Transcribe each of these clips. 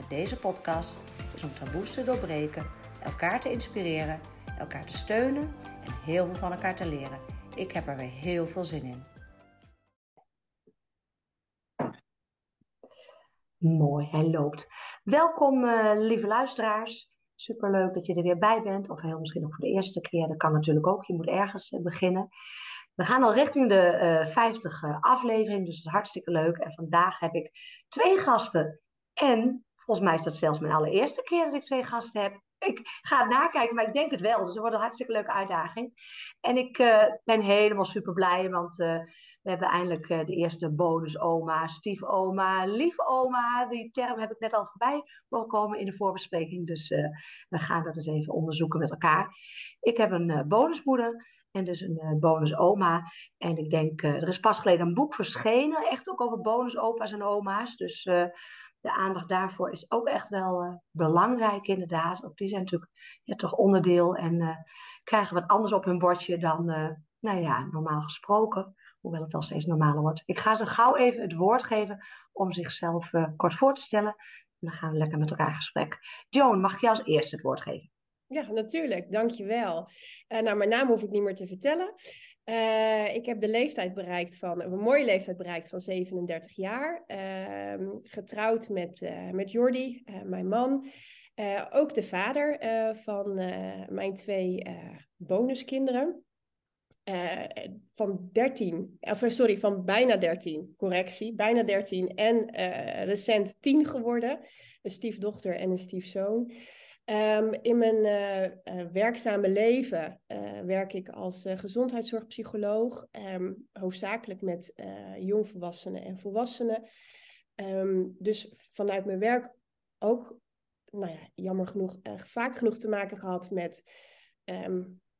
met deze podcast is om taboes te doorbreken, elkaar te inspireren, elkaar te steunen en heel veel van elkaar te leren. Ik heb er weer heel veel zin in. Mooi, hij loopt. Welkom, uh, lieve luisteraars. Superleuk dat je er weer bij bent, of heel misschien nog voor de eerste keer. Dat kan natuurlijk ook, je moet ergens uh, beginnen. We gaan al richting de uh, 50 aflevering, dus het is hartstikke leuk. En vandaag heb ik twee gasten en Volgens mij is dat zelfs mijn allereerste keer dat ik twee gasten heb. Ik ga het nakijken, maar ik denk het wel. Dus het wordt een hartstikke leuke uitdaging. En ik uh, ben helemaal super blij, want uh, we hebben eindelijk uh, de eerste bonusoma, stiefoma, liefoma. Die term heb ik net al voorbij mogen komen in de voorbespreking. Dus we gaan dat eens even onderzoeken met elkaar. Ik heb een bonusmoeder en dus een bonusoma. En ik denk, er is pas geleden een boek verschenen, echt ook over bonusopa's en oma's. Dus de aandacht daarvoor is ook echt wel belangrijk, inderdaad. Ook die zijn natuurlijk ja, toch onderdeel en uh, krijgen wat anders op hun bordje dan, nou ja, normaal gesproken. Hoewel het al steeds normaler wordt. Ik ga ze gauw even het woord geven om zichzelf kort voor te stellen. En dan gaan we lekker met elkaar in gesprek. Joan, mag jou als eerste het woord geven? Ja, natuurlijk. Dankjewel. Uh, nou, mijn naam hoef ik niet meer te vertellen. Uh, ik heb de leeftijd bereikt van, een mooie leeftijd bereikt van 37 jaar. Uh, getrouwd met, uh, met Jordi, mijn man. ook de vader van mijn twee bonuskinderen. van 13, of sorry, van bijna 13, correctie, bijna 13 en recent 10 geworden. Een stiefdochter en een stiefzoon. Um, in mijn uh, uh, werkzame leven uh, werk ik als gezondheidszorgpsycholoog, um, hoofdzakelijk met jongvolwassenen en volwassenen. Um, dus vanuit mijn werk ook, nou ja, jammer genoeg, vaak genoeg te maken gehad met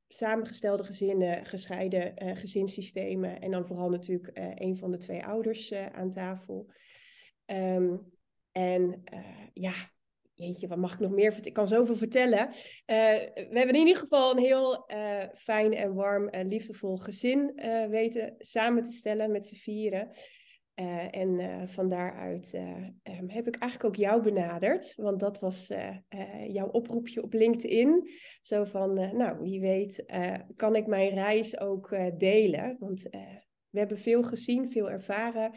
samengestelde gezinnen, gescheiden gezinssystemen en dan vooral natuurlijk een van de twee ouders aan tafel. en ja, jeetje, wat mag ik nog meer? Ik kan zoveel vertellen. Uh, we hebben in ieder geval een heel uh, fijn en warm en liefdevol gezin uh, weten samen te stellen met z'n vieren. en van daaruit um, heb ik eigenlijk ook jou benaderd, want dat was jouw oproepje op LinkedIn. Zo van, nou, wie weet, kan ik mijn reis ook delen? Want we hebben veel gezien, veel ervaren.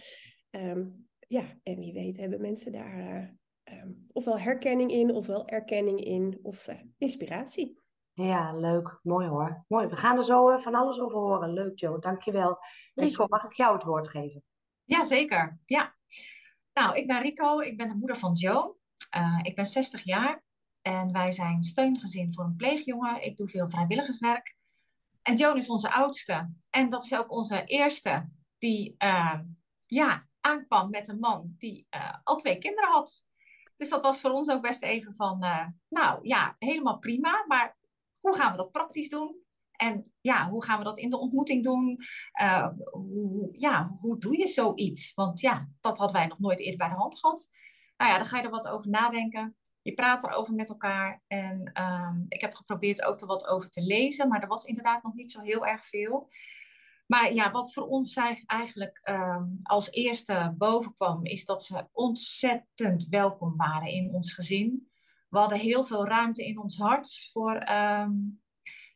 Um, ja, en wie weet hebben mensen daar um, ofwel herkenning in, ofwel erkenning in, of uh, inspiratie. Ja, leuk. Mooi hoor. Mooi. We gaan er zo uh, van alles over horen. Leuk, Joe. Dankjewel. Rico, mag ik jou het woord geven? Ja, zeker. Ja. Nou, ik ben Rico. Ik ben de moeder van Joe. Uh, ik ben 60 jaar. En wij zijn steungezin voor een pleegjongen. Ik doe veel vrijwilligerswerk. En Joan is onze oudste. En dat is ook onze eerste die ja, aankwam met een man die al twee kinderen had. Dus dat was voor ons ook best even van, uh, nou ja, helemaal prima. Maar hoe gaan we dat praktisch doen? En ja, hoe gaan we dat in de ontmoeting doen? Uh, hoe, ja, hoe doe je zoiets? Want ja, dat hadden wij nog nooit eerder bij de hand gehad. Nou ja, dan ga je er wat over nadenken. Je praat erover met elkaar. En um, ik heb geprobeerd ook er wat over te lezen, maar er was inderdaad nog niet zo heel erg veel. Maar ja, wat voor ons eigenlijk um, als eerste bovenkwam, is dat ze ontzettend welkom waren in ons gezin. We hadden heel veel ruimte in ons hart voor um,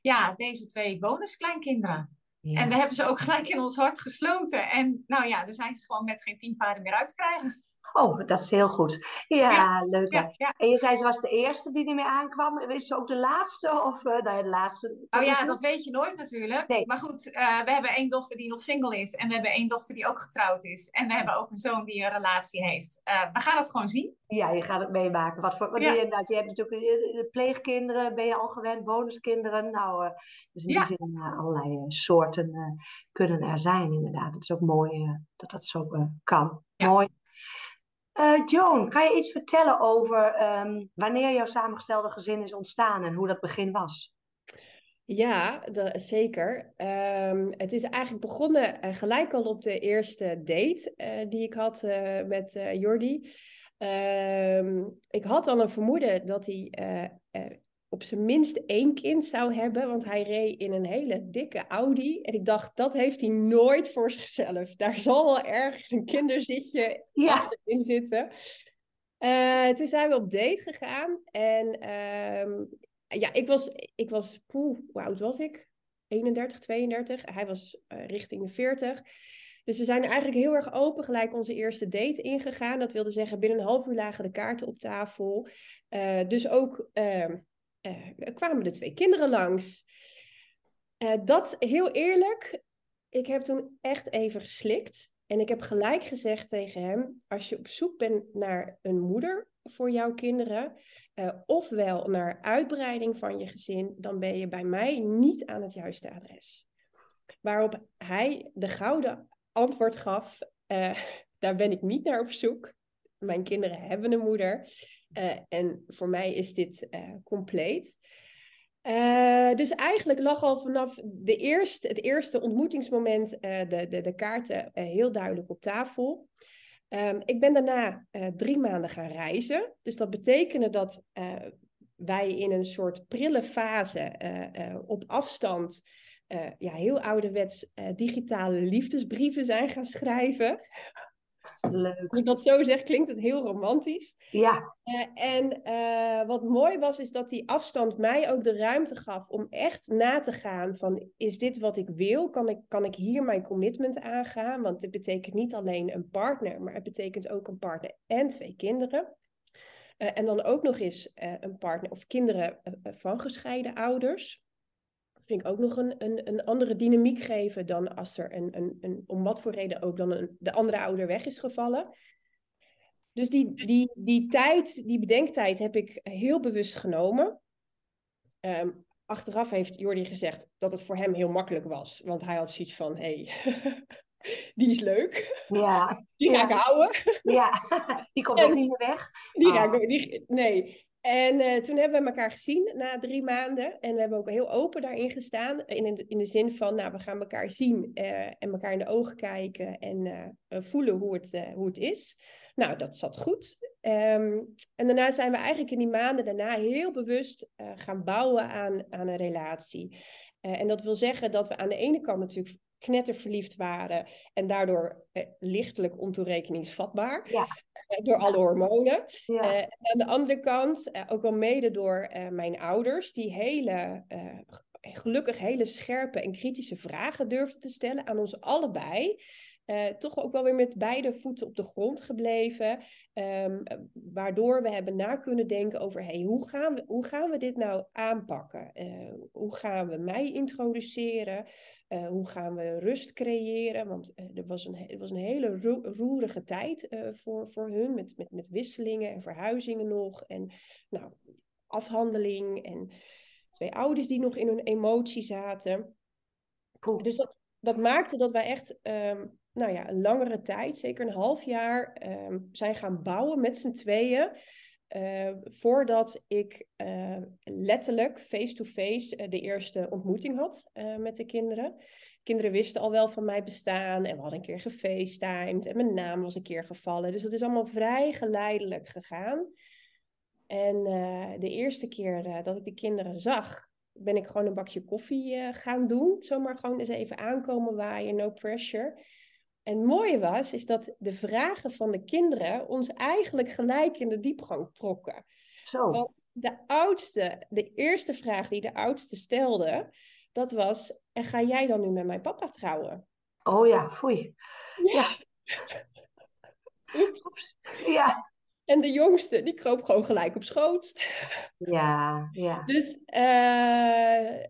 ja, deze twee bonuskleinkinderen. Ja. En we hebben ze ook gelijk in ons hart gesloten. En nou ja, er zijn ze gewoon met geen tien paarden meer uit te krijgen. Oh, dat is heel goed. Ja, ja leuk. Ja, ja. En je zei ze was de eerste die ermee aankwam. Is ze ook de laatste? Of uh, nou ja, de laatste? Oh ja, dat weet je nooit natuurlijk. Nee. Maar goed, uh, we hebben één dochter die nog single is. En we hebben één dochter die ook getrouwd is. En we hebben ook een zoon die een relatie heeft. Uh, we gaan het gewoon zien. Ja, je gaat het meemaken. Wat voor, je, je hebt natuurlijk de pleegkinderen, ben je al gewend, bonuskinderen. Nou, dus in die zin allerlei soorten kunnen er zijn inderdaad. Het is ook mooi dat dat zo kan. Mooi. Uh, Joan, kan je iets vertellen over ehm, wanneer jouw samengestelde gezin is ontstaan en hoe dat begin was? Ja, zeker. Um, het is eigenlijk begonnen uh, gelijk al op de eerste date uh, die ik had met Jordi. Ehm, ik had al een vermoeden dat hij op zijn minst één kind zou hebben, want hij reed in een hele dikke Audi. En ik dacht, dat heeft hij nooit voor zichzelf. Daar zal wel ergens een kinderzitje ja. achterin zitten. Uh, toen zijn we op date gegaan. En uh, ja, ik was, ik was poeh, hoe oud was ik? 31, 32. Hij was uh, richting de 40. Dus we zijn eigenlijk heel erg open gelijk onze eerste date ingegaan. Dat wilde zeggen, binnen een half uur lagen de kaarten op tafel. Uh, dus ook ehm, uh, kwamen de twee kinderen langs. Uh, dat heel eerlijk, ik heb toen echt even geslikt. En ik heb gelijk gezegd tegen hem: als je op zoek bent naar een moeder voor jouw kinderen, uh, ofwel naar uitbreiding van je gezin, dan ben je bij mij niet aan het juiste adres. Waarop hij de gouden antwoord gaf: daar ben ik niet naar op zoek. Mijn kinderen hebben een moeder. Uh, en voor mij is dit uh, compleet. Uh, dus eigenlijk lag al vanaf de eerste, het eerste ontmoetingsmoment de, de, de kaarten heel duidelijk op tafel. Um, ik ben daarna drie maanden gaan reizen. Dus dat betekende dat wij in een soort prille fase op afstand ja, heel ouderwets digitale liefdesbrieven zijn gaan schrijven. Leuk. Als ik dat zo zeg, klinkt het heel romantisch. Ja. Uh, en uh, wat mooi was, is dat die afstand mij ook de ruimte gaf om echt na te gaan van, is dit wat ik wil? Kan ik, kan ik hier mijn commitment aangaan? Want dit betekent niet alleen een partner, maar het betekent ook een partner en twee kinderen. Uh, en dan ook nog eens een partner of kinderen van gescheiden ouders vind ik ook nog een, een, een andere dynamiek geven dan als er een, een, een, om wat voor reden ook dan een, de andere ouder weg is gevallen. Dus die, die, die tijd, die bedenktijd heb ik heel bewust genomen. Um, achteraf heeft Jordi gezegd dat het voor hem heel makkelijk was. Want hij had zoiets van, hé, hey, die is leuk. Ja. Die ga ja. ik houden. Ja, die komt ook niet meer weg. Die ga ik, die, nee. En uh, toen hebben we elkaar gezien na drie maanden. En we hebben ook heel open daarin gestaan. In, de, in de zin van, nou, we gaan elkaar zien uh, en elkaar in de ogen kijken en uh, voelen hoe het, hoe het is. Nou, dat zat goed. Um, en daarna zijn we eigenlijk in die maanden daarna heel bewust gaan bouwen aan, aan een relatie. en dat wil zeggen dat we aan de ene kant natuurlijk knetterverliefd waren en daardoor lichtelijk ontoerekeningsvatbaar. Ja door alle hormonen. Ja. Uh, aan de andere kant, uh, ook wel mede door uh, mijn ouders, die hele, gelukkig hele scherpe en kritische vragen durfden te stellen aan ons allebei. toch ook wel weer met beide voeten op de grond gebleven. Um, waardoor we hebben na kunnen denken over hey, hoe, gaan we, hoe gaan we dit nou aanpakken? hoe gaan we mij introduceren? Uh, hoe gaan we rust creëren? Want uh, er, was een, er was een hele ro roerige tijd uh, voor, voor hun, met, met, met wisselingen en verhuizingen nog. En nou, afhandeling en twee ouders die nog in hun emotie zaten. Dus dat, dat maakte dat wij echt um, nou ja, een langere tijd, zeker een half jaar, um, zijn gaan bouwen met z'n tweeën. Uh, voordat ik uh, letterlijk face-to-face -face, uh, de eerste ontmoeting had met de kinderen. Kinderen wisten al wel van mijn bestaan en we hadden een keer gefacetimed en mijn naam was een keer gevallen. Dus dat is allemaal vrij geleidelijk gegaan. En de eerste keer dat ik de kinderen zag, ben ik gewoon een bakje koffie gaan doen. Zomaar gewoon eens even aankomen waaien, no pressure. En het mooie was, is dat de vragen van de kinderen ons eigenlijk gelijk in de diepgang trokken. Zo. Want de oudste, de eerste vraag die de oudste stelde, dat was, en ga jij dan nu met mijn papa trouwen? Oh ja, foei. Ja. Oeps. Ja. En de jongste, die kroop gewoon gelijk op schoot. Ja, ja. Dus uh,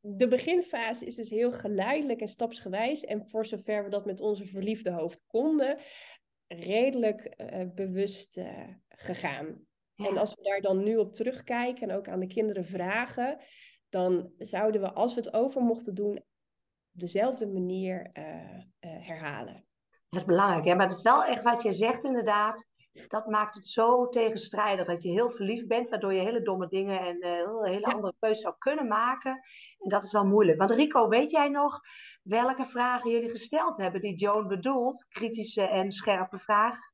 de beginfase is dus heel geleidelijk en stapsgewijs. En voor zover we dat met onze verliefde hoofd konden, redelijk uh, bewust uh, gegaan. Ja. En als we daar dan nu op terugkijken en ook aan de kinderen vragen, dan zouden we, als we het over mochten doen, op dezelfde manier uh, herhalen. Dat is belangrijk, hè? maar het is wel echt wat je zegt inderdaad. Dat maakt het zo tegenstrijdig. Dat je heel verliefd bent, waardoor je hele domme dingen en uh, hele andere keuzes zou kunnen maken. En dat is wel moeilijk. Want Rico, weet jij nog welke vragen jullie gesteld hebben die Joan bedoelt? Kritische en scherpe vragen?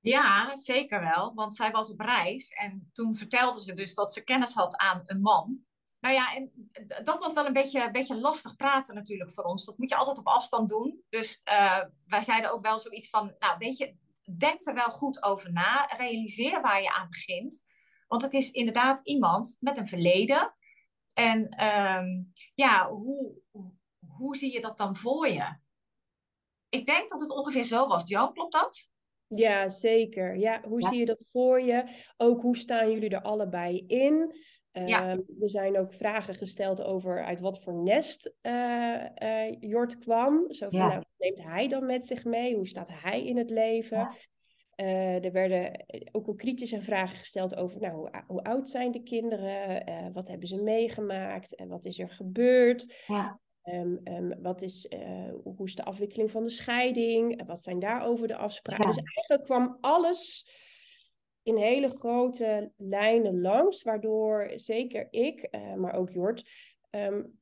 Ja, zeker wel. Want zij was op reis en toen vertelde ze dus dat ze kennis had aan een man. Nou ja, en dat was wel een beetje, een beetje lastig praten natuurlijk voor ons. Dat moet je altijd op afstand doen. Dus uh, wij zeiden ook wel zoiets van, nou weet je, denk er wel goed over na. Realiseer waar je aan begint. Want het is inderdaad iemand met een verleden. En um, ja, hoe, hoe zie je dat dan voor je? Ik denk dat het ongeveer zo was. Jo, klopt dat? Ja, zeker. Ja, hoe zie je dat voor je? Ook hoe staan jullie er allebei in? Ja. Um, er zijn ook vragen gesteld over uit wat voor nest uh, uh, Jort kwam. Zo van, ja. nou, wat neemt hij dan met zich mee? Hoe staat hij in het leven? Ja. Uh, er werden ook al kritische vragen gesteld over, nou, hoe, hoe oud zijn de kinderen? wat hebben ze meegemaakt? En wat is er gebeurd? Ja. Um, um, wat is, hoe is de afwikkeling van de scheiding? Wat zijn daarover de afspraken? Dus eigenlijk kwam alles in hele grote lijnen langs, waardoor zeker ik, uh, maar ook Jort, um,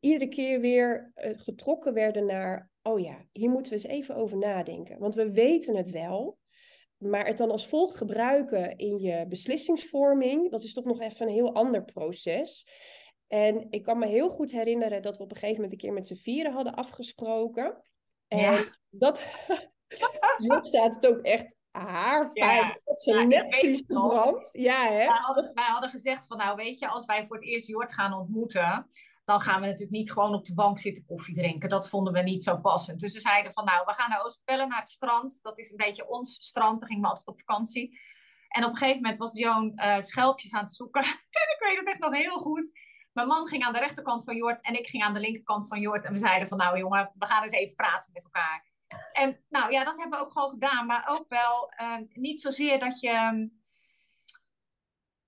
iedere keer weer uh, getrokken werden naar, oh ja, hier moeten we eens even over nadenken. Want we weten het wel, maar het dan als volgt gebruiken in je beslissingsvorming, dat is toch nog even een heel ander proces. En ik kan me heel goed herinneren dat we op een gegeven moment een keer met z'n vieren hadden afgesproken. En ja. dat, Job staat het ook echt haar ja. op zijn ja, netvlies gebrand. Ja, hè? Wij hadden, wij hadden gezegd van nou weet je, als wij voor het eerst Jord gaan ontmoeten, dan gaan we natuurlijk niet gewoon op de bank zitten koffie drinken. Dat vonden we niet zo passend. Dus we zeiden van nou, we gaan naar Oostpellen, naar het strand. Dat is een beetje ons strand, daar gingen we altijd op vakantie. En op een gegeven moment was Joan uh, schelpjes aan het zoeken. en ik weet het echt nog heel goed. Mijn man ging aan de rechterkant van Jord en ik ging aan de linkerkant van Jord. En we zeiden van nou jongen, we gaan eens even praten met elkaar. En nou ja, dat hebben we ook gewoon gedaan. Maar ook wel uh, niet zozeer dat je. Ehm,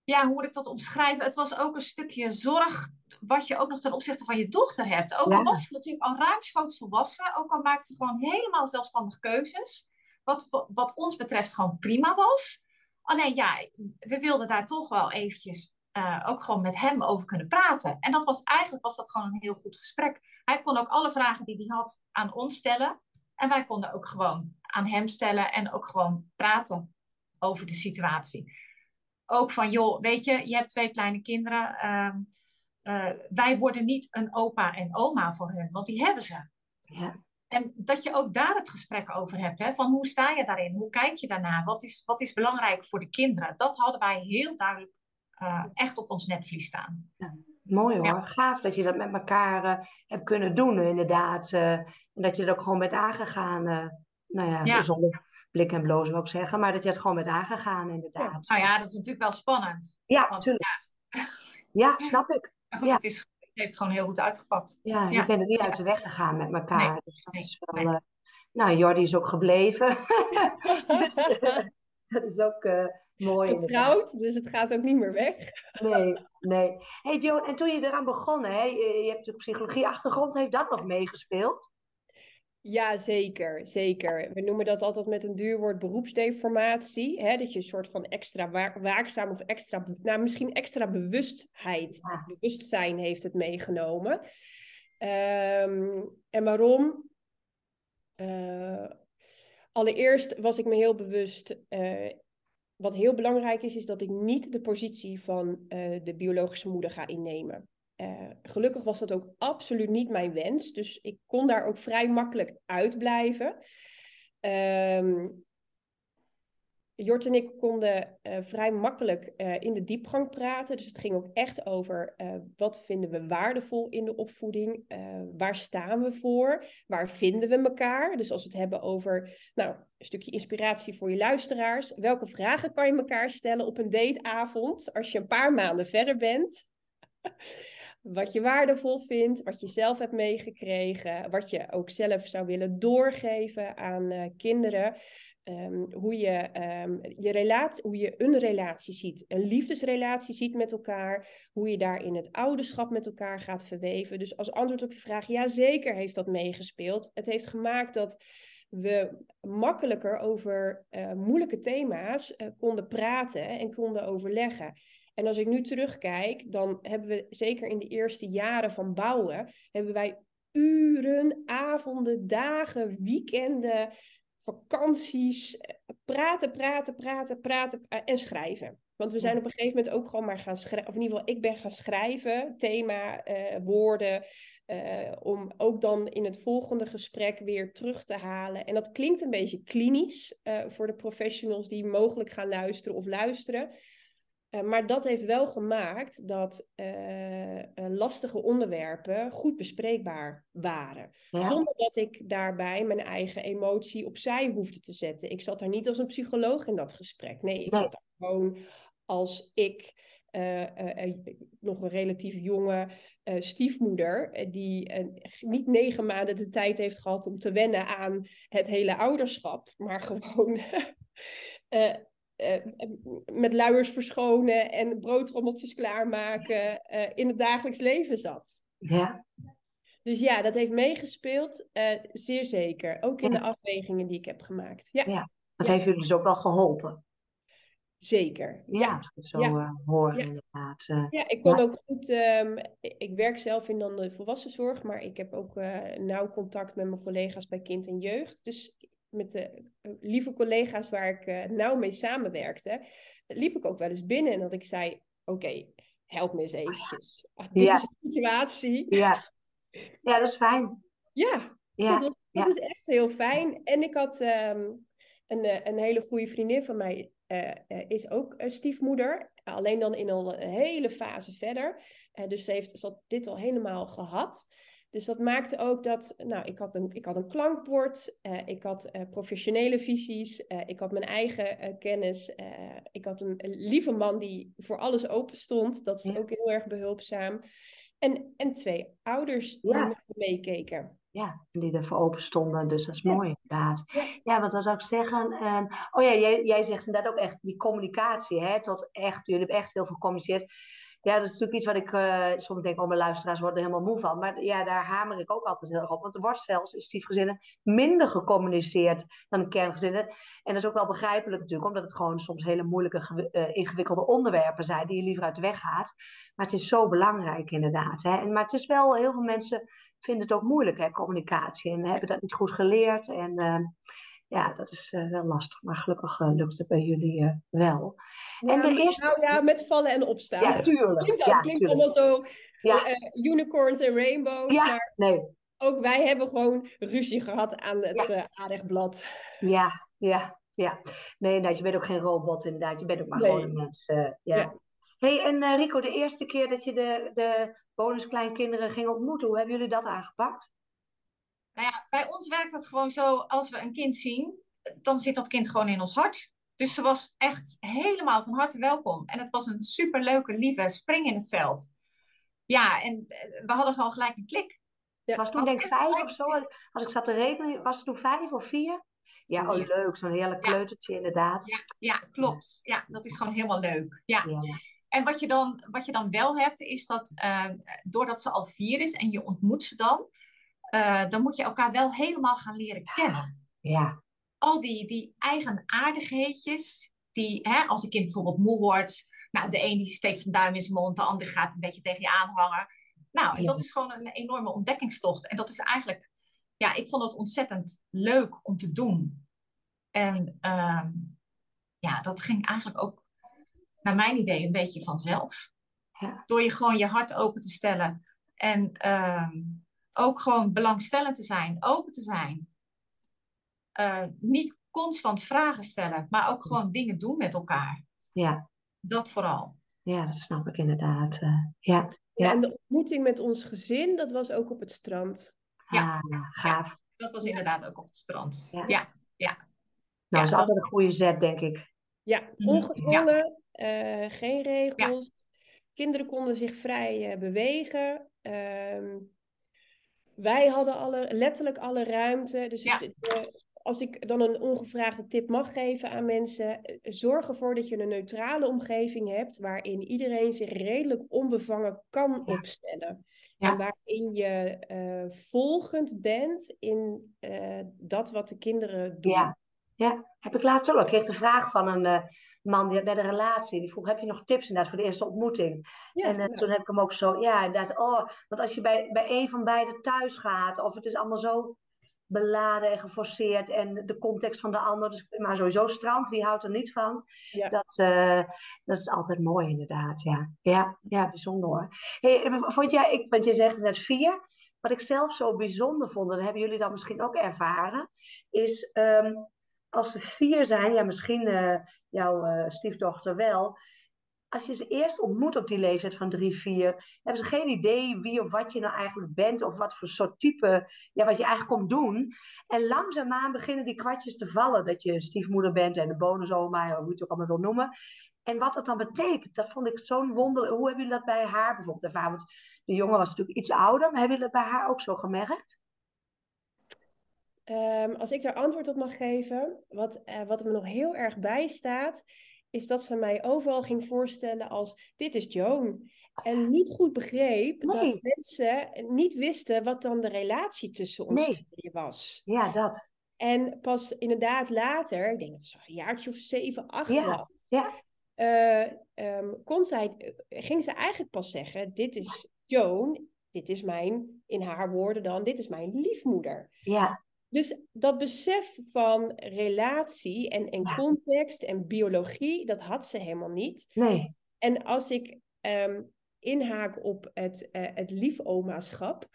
ja, hoe moet ik dat omschrijven? Het was ook een stukje zorg wat je ook nog ten opzichte van je dochter hebt. Ook al was ze natuurlijk al ruimschoots volwassen, ook al maakte ze gewoon helemaal zelfstandig keuzes. Wat, wat ons betreft gewoon prima was. Alleen ja, we wilden daar toch wel eventjes uh, ook gewoon met hem over kunnen praten. En dat was eigenlijk was dat gewoon een heel goed gesprek. Hij kon ook alle vragen die hij had aan ons stellen. En wij konden ook gewoon aan hem stellen en ook gewoon praten over de situatie. Ook van, joh, weet je, je hebt twee kleine kinderen. Uh, uh, wij worden niet een opa en oma voor hun, want die hebben ze. Ja. En dat je ook daar het gesprek over hebt. Hè, van hoe sta je daarin? Hoe kijk je daarna? Wat is, wat is belangrijk voor de kinderen? Dat hadden wij heel duidelijk uh, echt op ons netvlies staan. Ja. Mooi hoor, gaaf dat je dat met elkaar uh, hebt kunnen doen inderdaad. Uh, en dat je er ook gewoon met aangegaan, uh, nou ja, ja, zonder blik en blozen wil ik zeggen, maar dat je het gewoon met aangegaan inderdaad. Nou ja, dat is natuurlijk wel spannend. Ja, natuurlijk. Ja. snap ik. Goed, het, is, het heeft gewoon heel goed uitgepakt. Ja, je bent er niet uit de weg gegaan met elkaar. Nee, dus dat nee, is wel... Nee. nou, Jordi is ook gebleven. dus dat is ook Mooi. Getrouwd, dus het gaat ook niet meer weg. Nee, nee. hey Joan, en toen je eraan begon, hè, je, hebt de psychologie-achtergrond, heeft dat nog meegespeeld? Ja, zeker, zeker. We noemen dat altijd met een duur woord beroepsdeformatie. Hè? Dat je een soort van extra waakzaam of extra, nou misschien extra bewustheid, ja. bewustzijn heeft het meegenomen. Um, en waarom? Uh, allereerst was ik me heel bewust, uh, wat heel belangrijk is, is dat ik niet de positie van uh, de biologische moeder ga innemen. Uh, gelukkig was dat ook absoluut niet mijn wens, dus ik kon daar ook vrij makkelijk uitblijven. Um, Jort en ik konden uh, vrij makkelijk uh, in de diepgang praten. Dus het ging ook echt over uh, wat vinden we waardevol in de opvoeding? waar staan we voor? Waar vinden we elkaar? Dus als we het hebben over nou, een stukje inspiratie voor je luisteraars. Welke vragen kan je elkaar stellen op een dateavond als je een paar maanden verder bent? wat je waardevol vindt, wat je zelf hebt meegekregen, wat je ook zelf zou willen doorgeven aan kinderen. Um, hoe, je, um, je relatie, hoe je een relatie ziet, een liefdesrelatie ziet met elkaar, hoe je daar in het ouderschap met elkaar gaat verweven. Dus als antwoord op je vraag, ja zeker heeft dat meegespeeld. Het heeft gemaakt dat we makkelijker over uh, moeilijke thema's uh, konden praten en konden overleggen. En als ik nu terugkijk, dan hebben we zeker in de eerste jaren van bouwen, hebben wij uren, avonden, dagen, weekenden, vakanties, praten, praten, praten, praten en schrijven. Want we zijn op een gegeven moment ook gewoon maar gaan schrijven, of in ieder geval ik ben gaan schrijven, thema, uh, woorden, uh, om ook dan in het volgende gesprek weer terug te halen. En dat klinkt een beetje klinisch uh, voor de professionals die mogelijk gaan luisteren of luisteren. Maar dat heeft wel gemaakt dat lastige onderwerpen goed bespreekbaar waren. Ja. Zonder dat ik daarbij mijn eigen emotie opzij hoefde te zetten. Ik zat daar niet als een psycholoog in dat gesprek. Nee, ik nee. zat daar gewoon als ik, uh, nog een relatief jonge stiefmoeder, die niet negen maanden de tijd heeft gehad om te wennen aan het hele ouderschap, maar gewoon met luiers verschonen en broodrommeltjes klaarmaken in het dagelijks leven zat. Ja. Dus ja, dat heeft meegespeeld, zeer zeker. Ook in de afwegingen die ik heb gemaakt. Ja. ja. Dat heeft jullie dus ook wel geholpen. Zeker. Ja, als ik het zo ja. uh, hoor, ja. inderdaad. Ja, ik kon ook goed. Um, ik werk zelf in dan de volwassenzorg, maar ik heb ook uh, nauw contact met mijn collega's bij kind en jeugd. Dus met de lieve collega's waar ik nauw mee samenwerkte, liep ik ook wel eens binnen en dat ik zei: Oké, help me eens eventjes. Ah, dit is de situatie. Ja. ja, dat is fijn. Ja, ja. dat, was, dat is echt heel fijn. En ik had um, een, een hele goede vriendin van mij uh, is ook stiefmoeder. Alleen dan in al een hele fase verder. Uh, dus ze heeft ze had dit al helemaal gehad. Dus dat maakte ook dat, nou, ik had een, ik had een klankbord, ik had professionele visies, ik had mijn eigen kennis. ik had een, een, lieve man die voor alles open stond. Dat is ook heel erg behulpzaam. En, en twee ouders die ja. meekeken ja, die ervoor open stonden. Dus dat is mooi inderdaad. Ja, wat zou ik zeggen? Uh, oh ja, jij, jij zegt inderdaad ook echt die communicatie. Hè, tot echt, jullie hebben echt heel veel gecommuniceerd. Ja, dat is natuurlijk iets wat ik uh, soms denk, oh mijn luisteraars worden er helemaal moe van. Maar ja, daar hamer ik ook altijd heel erg op. Want er wordt zelfs in stiefgezinnen minder gecommuniceerd dan in kerngezinnen. En dat is ook wel begrijpelijk natuurlijk, omdat het gewoon soms hele moeilijke, uh, ingewikkelde onderwerpen zijn die je liever uit de weg gaat. Maar het is zo belangrijk inderdaad. Hè. En, maar het is wel, heel veel mensen vinden het ook moeilijk, hè, communicatie. En hebben dat niet goed geleerd. En uh, ja, dat is uh, wel lastig. Maar gelukkig uh, lukt het bij jullie uh, wel. Ja, en de eerste... Nou ja, met vallen en opstaan. Ja, tuurlijk. Klinkt, ja, klinkt allemaal zo ja. unicorns en rainbows. Ja, maar nee. ook wij hebben gewoon ruzie gehad aan het ja. aardigblad. Ja, ja, ja. Nee, nou, je bent ook geen robot inderdaad. Je bent ook maar nee. gewoon een mens. ja hey, en Rico, de eerste keer dat je de, de bonuskleinkinderen ging ontmoeten, hoe hebben jullie dat aangepakt? Nou ja, bij ons werkt het gewoon zo, als we een kind zien, dan zit dat kind gewoon in ons hart. Dus ze was echt helemaal van harte welkom. En het was een superleuke, lieve spring in het veld. Ja, en eh, we hadden gewoon gelijk een klik. Ja, was toen denk ik vijf of zo, als ik zat te rekenen, was het toen vijf of vier? Ja, oh leuk, zo'n heerlijk kleutertje inderdaad. Ja, ja, klopt. Ja, dat is gewoon helemaal leuk. Ja. ja. En wat je, dan, wat je dan wel hebt, is dat uh, doordat ze al vier is en je ontmoet ze dan, uh, dan moet je elkaar wel helemaal gaan leren kennen. Ja. Al die, die eigenaardigheidjes, die, hè, als een kind bijvoorbeeld moe wordt, nou, de een die steekt zijn duim in zijn mond, de ander gaat een beetje tegen je aanhangen. Nou, ja. dat is gewoon een enorme ontdekkingstocht. En dat is eigenlijk, ja, ik vond het ontzettend leuk om te doen. En uh, ja, dat ging eigenlijk ook naar mijn idee, een beetje vanzelf. Ja. Door je gewoon je hart open te stellen. En uh, ook gewoon belangstellend te zijn, open te zijn. Uh, niet constant vragen stellen, maar ook gewoon dingen doen met elkaar. Ja. Dat vooral. Ja, dat snap ik inderdaad. Uh, ja. Ja, en de ontmoeting met ons gezin, dat was ook op het strand. Ja, ah, gaaf. Ja, dat was inderdaad ook op het strand. Ja, ja. ja. Nou, dat is altijd een goede zet, denk ik. Ja, ongedwongen, uh, geen regels. Ja. Kinderen konden zich vrij uh, bewegen. Uh, wij hadden alle, letterlijk alle ruimte. Dus ja. de, als ik dan een ongevraagde tip mag geven aan mensen, eh, zorg ervoor dat je een neutrale omgeving hebt waarin iedereen zich redelijk onbevangen kan opstellen. En waarin je uh, volgend bent in uh, dat wat de kinderen doen. Ja. ja, heb ik laatst ook. Ik kreeg de vraag van een man die, bij de relatie. Die vroeg, heb je nog tips inderdaad voor de eerste ontmoeting? Ja, en toen heb ik hem ook zo, ja inderdaad. Oh, want als je bij, bij een van beiden thuis gaat, of het is allemaal zo beladen en geforceerd en de context van de ander. Dus, maar sowieso strand, wie houdt er niet van? Ja. Dat, uh, dat is altijd mooi inderdaad, ja. Ja, ja bijzonder hoor. Hey, vond jij, ik, want je zegt net vier. Wat ik zelf zo bijzonder vond, en hebben jullie dat misschien ook ervaren, is um, als ze vier zijn, ja misschien uh, jouw uh, stiefdochter wel, als je ze eerst ontmoet op die leeftijd van drie, vier, hebben ze geen idee wie of wat je nou eigenlijk bent of wat voor soort type, ja, wat je eigenlijk komt doen. En langzaamaan beginnen die kwartjes te vallen dat je stiefmoeder bent en de bonusoma, hoe je het ook allemaal wil noemen. En wat dat dan betekent, dat vond ik zo'n wonder. Hoe hebben jullie dat bij haar bijvoorbeeld? Want de jongen was natuurlijk iets ouder, maar hebben jullie dat bij haar ook zo gemerkt? Um, als ik daar antwoord op mag geven, wat, uh, wat me nog heel erg bijstaat, is dat ze mij overal ging voorstellen als dit is Joan. En niet goed begreep dat mensen niet wisten wat dan de relatie tussen ons nee. was. Ja, dat. En pas inderdaad later, ik denk dat het een jaartje of zeven, acht ja. was, ja. Uh, um, kon zij, ging ze eigenlijk pas zeggen, dit is Joan, dit is mijn, in haar woorden dan, dit is mijn liefmoeder. Ja. Dus dat besef van relatie en, en context en biologie, dat had ze helemaal niet. Nee. En als ik um, inhaak op het, uh, het liefomaschap.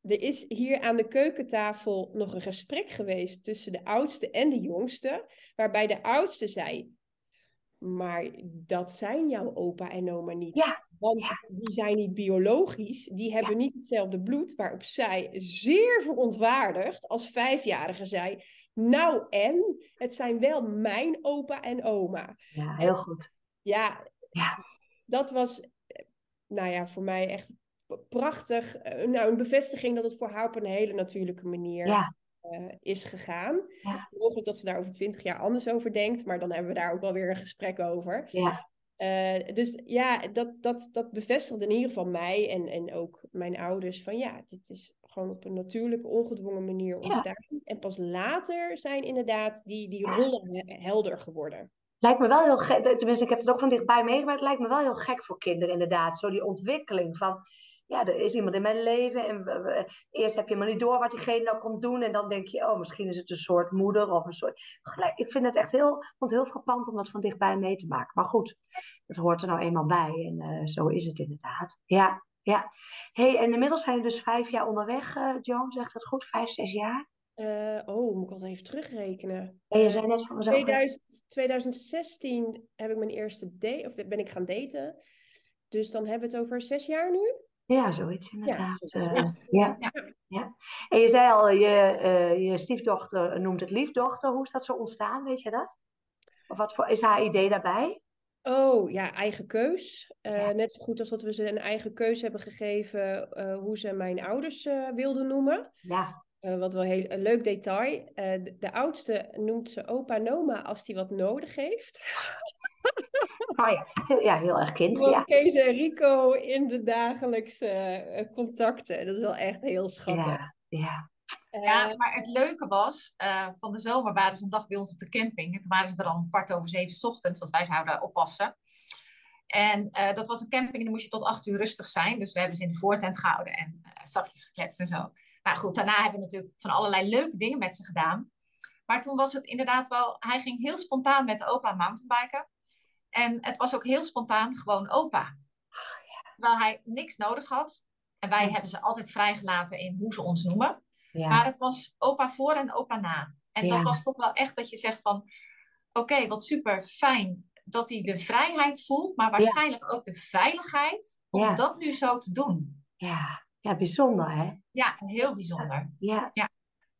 Er is hier aan de keukentafel nog een gesprek geweest tussen de oudste en de jongste. Waarbij de oudste zei: Maar dat zijn jouw opa en oma niet. Ja. Want die zijn niet biologisch, die hebben niet hetzelfde bloed, waarop zij zeer verontwaardigd als vijfjarige zei, nou en, het zijn wel mijn opa en oma. Ja, heel goed. Ja, ja, dat was, nou ja, voor mij echt prachtig. Eh, nou, een bevestiging dat het voor haar op een hele natuurlijke manier ja. uh, is gegaan. Ja. Mogelijk dat ze daar over twintig jaar anders over denkt, maar dan hebben we daar ook wel weer een gesprek over. Ja. Uh, dus ja, dat, dat, dat bevestigt in ieder geval mij en, en ook mijn ouders van ja, dit is gewoon op een natuurlijke, ongedwongen manier ontstaan. Ja. En pas later zijn inderdaad die, die rollen helder geworden. Lijkt me wel heel gek, tenminste ik heb het ook van dichtbij meegemaakt, het lijkt me wel heel gek voor kinderen inderdaad. Zo die ontwikkeling van ja, er is iemand in mijn leven. En we, we, eerst heb je maar niet door wat diegene nou komt doen. En dan denk je, oh, misschien is het een soort moeder of een soort. Ik vind het echt heel, vond heel frappant om dat van dichtbij mee te maken. Maar goed, het hoort er nou eenmaal bij. En uh, zo is het inderdaad. Ja, ja. hey, en inmiddels zijn we dus vijf jaar onderweg, uh, Joan, zegt dat goed? Vijf, zes jaar? Uh, oh, moet ik altijd even terugrekenen. En je zei net van mezelf. 2000, 2016 heb ik mijn eerste date, of ben ik gaan daten. Dus dan hebben we het over zes jaar nu. Ja, zoiets inderdaad. Ja, uh, ja. ja. ja. En je zei al, je, uh, je stiefdochter noemt het liefdochter. Hoe is dat zo ontstaan, weet je dat? Of wat voor, is haar idee daarbij? Oh, ja, eigen keus. Uh, ja. Net zo goed als dat we ze een eigen keus hebben gegeven hoe ze mijn ouders wilden noemen. Ja. wat wel heel, een leuk detail. De, de, oudste noemt ze opa Noma als die wat nodig heeft. Oh ja, heel, ja, heel erg kind. Ja. Kees en Rico in de dagelijkse uh, contacten. Dat is wel echt heel schattig. Ja, ja. Uh, ja maar het leuke was, uh, van de zomer waren ze een dag bij ons op de camping. En toen waren ze er al een kwart over zeven ochtends, want wij zouden oppassen. En dat was een camping en dan moest je tot acht uur rustig zijn. Dus we hebben ze in de voortent gehouden en zachtjes gekletst en zo. Nou goed, daarna hebben we natuurlijk van allerlei leuke dingen met ze gedaan. Maar toen was het inderdaad wel, hij ging heel spontaan met de opa mountainbiken. En het was ook heel spontaan gewoon opa. Terwijl hij niks nodig had. En wij hebben ze altijd vrijgelaten in hoe ze ons noemen. Ja. Maar het was opa voor en opa na. En Ja. dat was toch wel echt dat je zegt van... Oké, wat super fijn dat hij de vrijheid voelt. Maar waarschijnlijk ook de veiligheid om dat nu zo te doen. Ja. ja, bijzonder hè? Ja, heel bijzonder. Ja. Ja.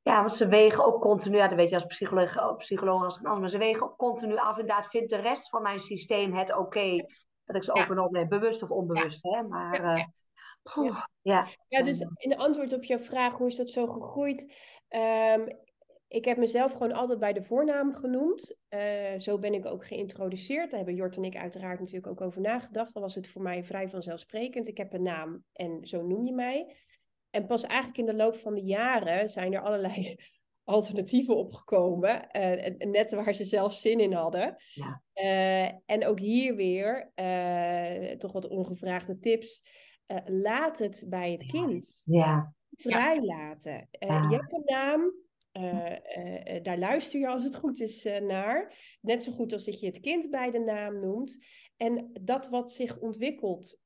Ja, want ze wegen ook continu, ja, dat weet je als psycholoog, ook psycholoog als een ander, maar ze wegen ook continu af. Inderdaad, vindt de rest van mijn systeem het oké dat ik ze Ja. open opneem, bewust of onbewust, hè? Maar Ja, eh, ja. poeh, ja. Ja, dus in antwoord op jouw vraag, hoe is dat zo gegroeid? Ehm, ik heb mezelf gewoon altijd bij de voornaam genoemd. zo ben ik ook geïntroduceerd. Daar hebben Jort en ik uiteraard natuurlijk ook over nagedacht. Dan was het voor mij vrij vanzelfsprekend. Ik heb een naam en zo noem je mij. En pas eigenlijk in de loop van de jaren zijn er allerlei alternatieven opgekomen. Uh, net waar ze zelf zin in hadden. Ja. Uh, en ook hier weer uh, toch wat ongevraagde tips. laat het bij het kind. Ja. Vrijlaten. Ja. Je hebt een naam. daar luister je als het goed is naar. Net zo goed als dat je het kind bij de naam noemt. En dat wat zich ontwikkelt,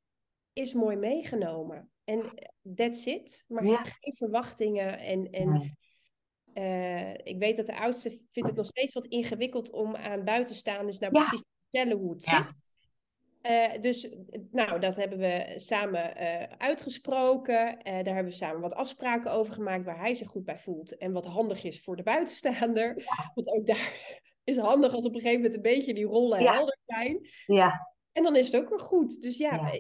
is mooi meegenomen. En that's it. Maar ja. geen verwachtingen en, en uh, ik weet dat de oudste vindt het nog steeds wat ingewikkeld om aan buitenstaanders nou ja. precies te vertellen hoe het ja. zit. Uh, dus nou, dat hebben we samen uh, uitgesproken. daar hebben we samen wat afspraken over gemaakt waar hij zich goed bij voelt. En wat handig is voor de buitenstaander. Ja. Want ook daar is handig als op een gegeven moment een beetje die rollen helder zijn. Ja. En dan is het ook weer goed. Dus ja,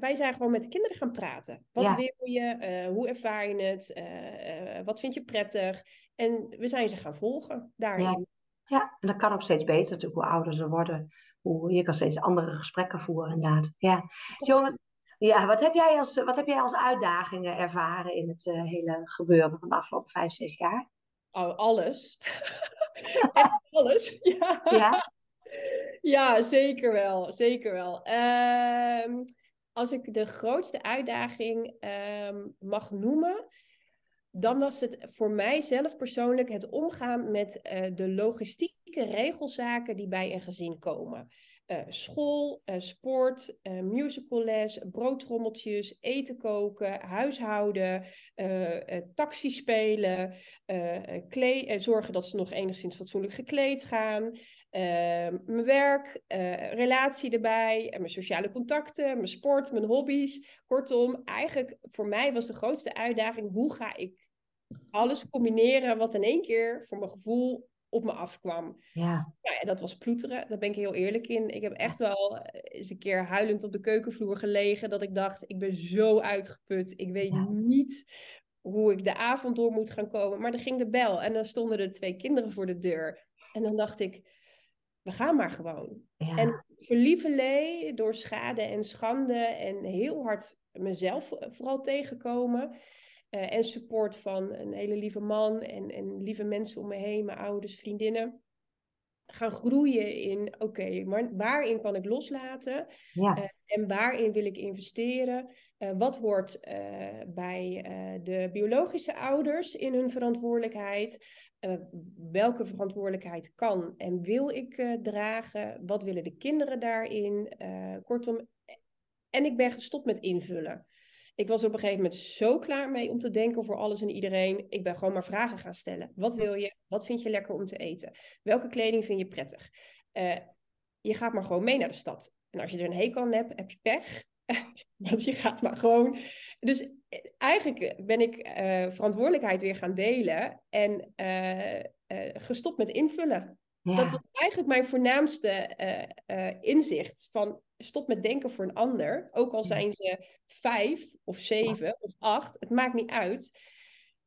wij zijn gewoon met de kinderen gaan praten. Wat wil je? Uh, hoe ervaar je het? Uh, uh, wat vind je prettig? En we zijn ze gaan volgen daarin. Ja. ja, en dat kan ook steeds beter natuurlijk hoe ouder ze worden. Hoe, je kan steeds andere gesprekken voeren inderdaad. Ja, Jonas, ja wat, heb jij als, wat heb jij als uitdagingen ervaren in het hele gebeuren van de afgelopen vijf, zes jaar? Oh, alles. alles, ja. ja. Ja, zeker wel. Zeker wel. Uh, als ik de grootste uitdaging ehm, mag noemen, dan was het voor mij zelf persoonlijk het omgaan met uh, de logistieke regelzaken die bij een gezin komen. Uh, school, uh, sport, musicalles, broodtrommeltjes, eten koken, huishouden, taxi spelen, zorgen dat ze nog enigszins fatsoenlijk gekleed gaan. Ehm, mijn werk, uh, relatie erbij, en mijn sociale contacten, mijn sport, mijn hobby's. Kortom, eigenlijk voor mij was de grootste uitdaging: hoe ga ik alles combineren wat in één keer voor mijn gevoel op me afkwam. Ja. Ja, dat was ploeteren, daar ben ik heel eerlijk in. Ik heb echt wel eens een keer huilend op de keukenvloer gelegen, dat ik dacht: ik ben zo uitgeput, ik weet niet hoe ik de avond door moet gaan komen. Maar er ging de bel en dan stonden er twee kinderen voor de deur. En dan dacht ik we gaan maar gewoon. Ja. En verlievelee door schade en schande en heel hard mezelf vooral tegenkomen. Uh, en support van een hele lieve man en, en lieve mensen om me heen, mijn ouders, vriendinnen. Gaan groeien in, oké, maar waarin kan ik loslaten? Ja. Uh, en waarin wil ik investeren? Uh, wat hoort bij de biologische ouders in hun verantwoordelijkheid? Welke verantwoordelijkheid kan en wil ik dragen? Wat willen de kinderen daarin? Kortom, en ik ben gestopt met invullen. Ik was op een gegeven moment zo klaar mee om te denken voor alles en iedereen. Ik ben gewoon maar vragen gaan stellen. Wat wil je? Wat vind je lekker om te eten? Welke kleding vind je prettig? je gaat maar gewoon mee naar de stad. En als je er een hekel aan hebt, heb je pech. Want je gaat maar gewoon. Dus eigenlijk ben ik uh, verantwoordelijkheid weer gaan delen en uh, uh, gestopt met invullen. Ja. Dat was eigenlijk mijn voornaamste inzicht van stop met denken voor een ander. Ook al zijn ze vijf of zeven of acht, het maakt niet uit.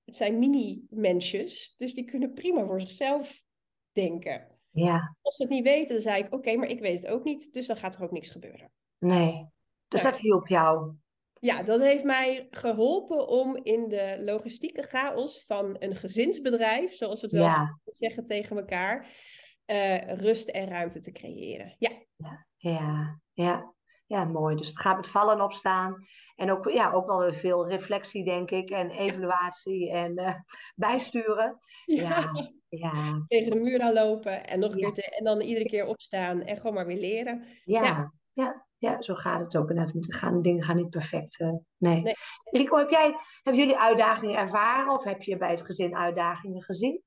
Het zijn mini-mensjes, dus die kunnen prima voor zichzelf denken. Ja. Als ze het niet weten, dan zei ik, oké, maar ik weet het ook niet, dus dan gaat er ook niks gebeuren. Nee, dus dat hielp jou? Ja, dat heeft mij geholpen om in de logistieke chaos van een gezinsbedrijf, zoals we het wel ja. zeggen tegen elkaar, uh, rust en ruimte te creëren. Ja. ja. Ja, ja, mooi. Dus het gaat met vallen opstaan. En ook, ja, ook wel veel reflectie, denk ik. En evaluatie en uh, bijsturen. Ja. ja. Tegen de muur aan lopen en nog een keer en dan iedere keer opstaan en gewoon maar weer leren. Ja, ja ja, zo gaat het ook. En gaan, dingen gaan niet perfect. Uh, nee. nee. Rico, heb jij, hebben jullie uitdagingen ervaren of heb je bij het gezin uitdagingen gezien?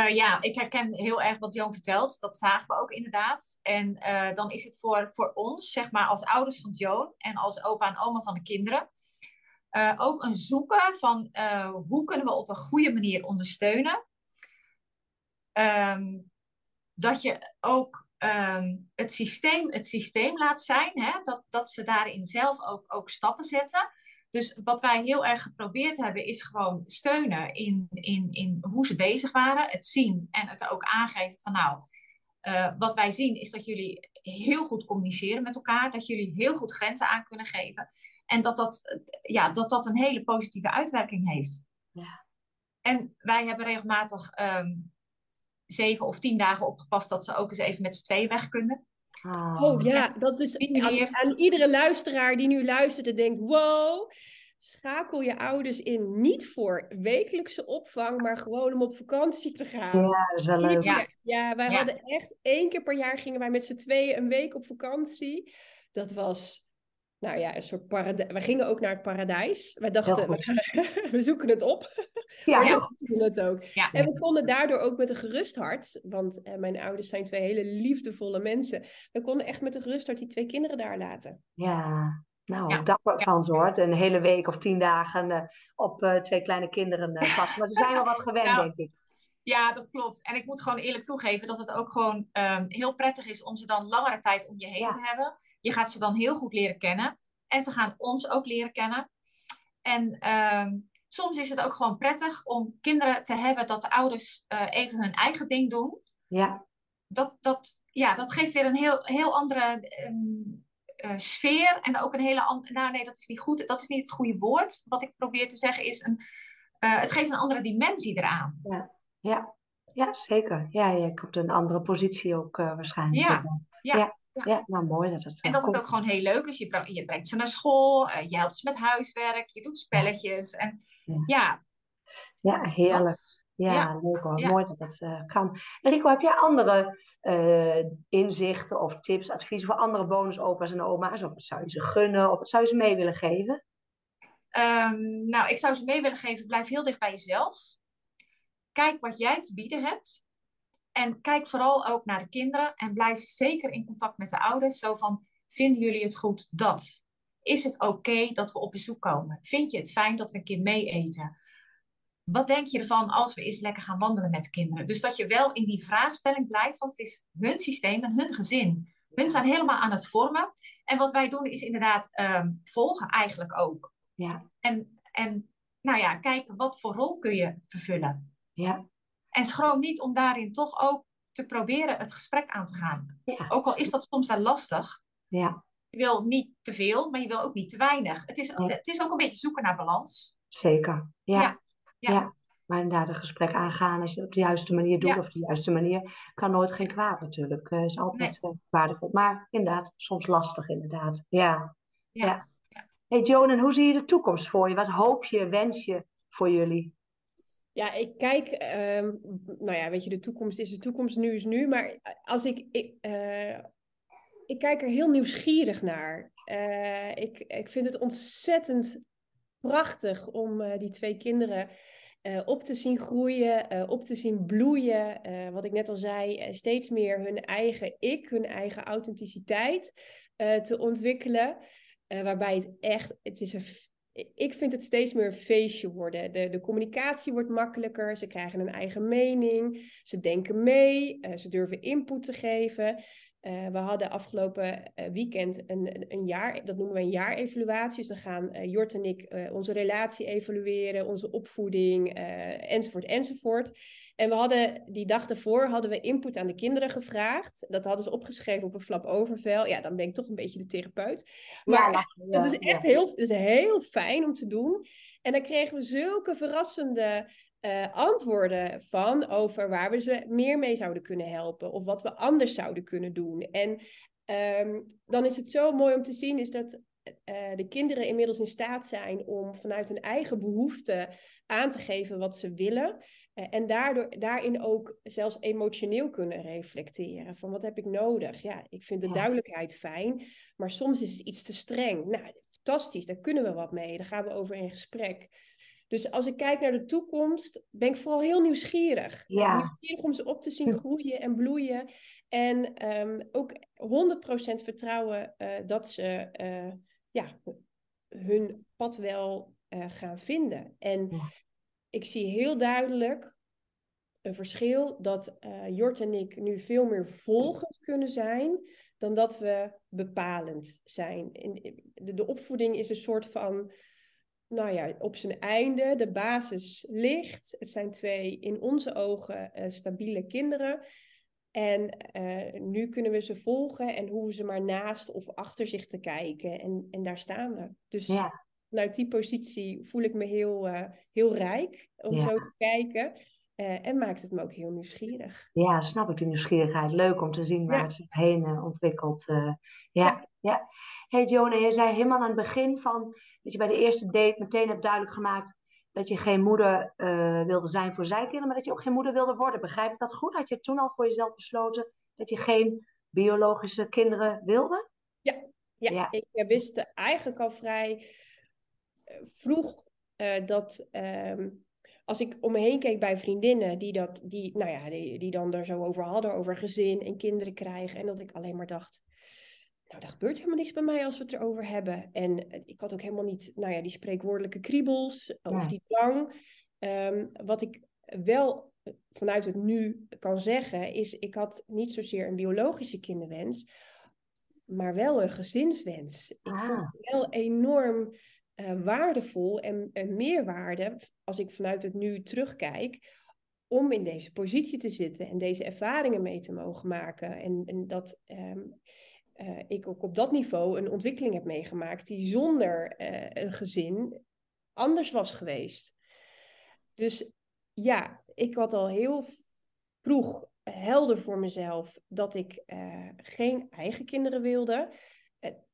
Uh, ja, ik herken heel erg wat Joon vertelt. Dat zagen we ook inderdaad. En uh, dan is het voor, voor ons, zeg maar, als ouders van Joon en als opa en oma van de kinderen, ook een zoeken van hoe kunnen we op een goede manier ondersteunen. Um, dat je ook Ehm, het, systeem, het systeem laat zijn. Hè? Dat, dat ze daarin zelf ook, ook stappen zetten. Dus wat wij heel erg geprobeerd hebben, is gewoon steunen in, in, in hoe ze bezig waren. Het zien en het ook aangeven van nou, uh, wat wij zien is dat jullie heel goed communiceren met elkaar. Dat jullie heel goed grenzen aan kunnen geven. En dat dat, ja, dat, dat een hele positieve uitwerking heeft. Ja. En wij hebben regelmatig um, zeven of tien dagen opgepast dat ze ook eens even met z'n tweeën weg kunnen. Oh, oh ja, dat is aan, aan, iedere luisteraar die nu luistert en denkt: wow, schakel je ouders in niet voor wekelijkse opvang, maar gewoon om op vakantie te gaan. Ja, dat is wel leuk. Ja, ja wij hadden echt één keer per jaar gingen wij met z'n tweeën een week op vakantie. Dat was nou ja, een soort paradijs. We gingen ook naar het paradijs. Wij dachten, we, we, zoeken het op. Ja, ja. we het ook. Ja. En we konden daardoor ook met een gerust hart, want eh, mijn ouders zijn twee hele liefdevolle mensen. We konden echt met een gerust hart die twee kinderen daar laten. Ja, nou, ja. dapper van ze hoor. Een hele week of tien dagen uh, op uh, twee kleine kinderen uh, vast. Maar ze zijn wel wat gewend, nou, denk ik. Ja, dat klopt. En ik moet gewoon eerlijk toegeven dat het ook gewoon um, heel prettig is om ze dan langere tijd om je heen te hebben. Je gaat ze dan heel goed leren kennen. En ze gaan ons ook leren kennen. En um, soms is het ook gewoon prettig om kinderen te hebben dat de ouders uh, even hun eigen ding doen. Ja. Dat, dat, ja, dat geeft weer een heel, heel andere um, uh, sfeer. En ook een hele andere. Nou, nee, dat is niet goed. Dat is niet het goede woord. Wat ik probeer te zeggen is: een, uh, het geeft een andere dimensie eraan. Ja, ja. ja zeker. Ja, je hebt een andere positie ook waarschijnlijk. Ja, ja. ja. Ja, nou mooi dat het. En dat is ook gewoon heel leuk is. Je, je brengt ze naar school, je helpt ze met huiswerk, je doet spelletjes. En ja. Ja, heerlijk. ja, leuk hoor. Mooi dat dat uh, kan. Rico, heb jij andere uh, inzichten of tips, adviezen voor andere bonusopa's en oma's? Of wat zou je ze gunnen? Of wat zou je ze mee willen geven? Um, nou, ik zou ze mee willen geven, blijf heel dicht bij jezelf. Kijk wat jij te bieden hebt. En kijk vooral ook naar de kinderen. En blijf zeker in contact met de ouders. Zo van, vinden jullie het goed dat? Is het oké dat we op bezoek komen? Vind je het fijn dat we een keer mee eten? Wat denk je ervan als we eens lekker gaan wandelen met kinderen? Dus dat je wel in die vraagstelling blijft, want het is hun systeem en hun gezin. Hun zijn helemaal aan het vormen. En wat wij doen is inderdaad um, volgen eigenlijk ook. Ja. En, en nou ja, kijken wat voor rol kun je vervullen. Ja. En schroom niet om daarin toch ook te proberen het gesprek aan te gaan. Ja. Ook al is dat soms wel lastig. Ja. Je wil niet te veel, maar je wil ook niet te weinig. Het is, het is ook een beetje zoeken naar balans. Zeker, ja. ja. ja. Maar inderdaad, een gesprek aangaan als je het op de juiste manier doet, of op de juiste manier, kan nooit geen kwaad natuurlijk. Uh, is altijd nee. waardevol. Maar inderdaad, soms lastig inderdaad. Ja. ja. Hey Joan, en hoe zie je de toekomst voor je? Wat hoop je, wens je voor jullie? Ja, ik kijk, uh, nou ja, weet je, de toekomst is de toekomst, nu is nu. Maar als ik, ik, uh, ik kijk er heel nieuwsgierig naar. Uh, ik, ik vind het ontzettend prachtig om uh, die twee kinderen op te zien groeien, op te zien bloeien. wat ik net al zei, steeds meer hun eigen ik, hun eigen authenticiteit te ontwikkelen. waarbij het echt, het is een ik vind het steeds meer een feestje worden. De, de communicatie wordt makkelijker, ze krijgen een eigen mening, ze denken mee, uh, ze durven input te geven. Uh, we hadden afgelopen uh, weekend een, een jaar, dat noemen we een jaarevaluatie. Dus dan gaan Jort en ik onze relatie evalueren, onze opvoeding, enzovoort, enzovoort. En we hadden die dag daarvoor hadden we input aan de kinderen gevraagd. Dat hadden ze opgeschreven op een flap overvel. Ja, dan ben ik toch een beetje de therapeut. Maar ja, het is echt heel, het is heel fijn om te doen. En dan kregen we zulke verrassende uh, antwoorden van over waar we ze meer mee zouden kunnen helpen. Of wat we anders zouden kunnen doen. En um, dan is het zo mooi om te zien is dat uh, de kinderen inmiddels in staat zijn om vanuit hun eigen behoeften aan te geven wat ze willen. Uh, en daardoor, daarin ook zelfs emotioneel kunnen reflecteren. Van wat heb ik nodig? Ja, ik vind de ja. duidelijkheid fijn, maar soms is het iets te streng. Nou, fantastisch, daar kunnen we wat mee. Daar gaan we over in gesprek. Dus als ik kijk naar de toekomst, ben ik vooral heel nieuwsgierig. Ja. Nieuwsgierig om ze op te zien groeien en bloeien. En um, ook 100% vertrouwen uh, dat ze uh, ja, hun pad wel uh, gaan vinden. En ja. ik zie heel duidelijk een verschil dat Jort en ik nu veel meer volgend kunnen zijn dan dat we bepalend zijn. De opvoeding is een soort van nou ja, op zijn einde. De basis ligt. Het zijn twee in onze ogen uh, stabiele kinderen. En uh, nu kunnen we ze volgen en hoeven ze maar naast of achter zich te kijken. En, en daar staan we. Dus ja. vanuit die positie voel ik me heel, uh, heel rijk om ja. zo te kijken. Uh, en maakt het me ook heel nieuwsgierig. Ja, snap ik die nieuwsgierigheid. Leuk om te zien waar ja. het zich heen ontwikkelt. ja, ja. Hey Jona, je zei helemaal aan het begin van dat je bij de eerste date meteen hebt duidelijk gemaakt dat je geen moeder uh, wilde zijn voor zijkinderen, maar dat je ook geen moeder wilde worden. Begrijp ik dat goed? Had je toen al voor jezelf besloten dat je geen biologische kinderen wilde? Ja, ja. ja. ik wist eigenlijk al vrij vroeg uh, dat um, als ik om me heen keek bij vriendinnen die, dat, die, nou ja, die, die dan er zo over hadden, over gezin en kinderen krijgen, en dat ik alleen maar dacht, nou, er gebeurt helemaal niks bij mij als we het erover hebben. En eh, ik had ook helemaal niet, nou ja, die spreekwoordelijke kriebels of die dwang. Um, wat ik wel eh, vanuit het nu kan zeggen, is ik had niet zozeer een biologische kinderwens, maar wel een gezinswens. Ik ah. vond het wel enorm uh, waardevol en, en meerwaarde, als ik vanuit het nu terugkijk, om in deze positie te zitten en deze ervaringen mee te mogen maken. En, en dat um, uh, ik ook op dat niveau een ontwikkeling heb meegemaakt die zonder uh, een gezin anders was geweest. Dus ja, ik had al heel vroeg helder voor mezelf dat ik uh, geen eigen kinderen wilde.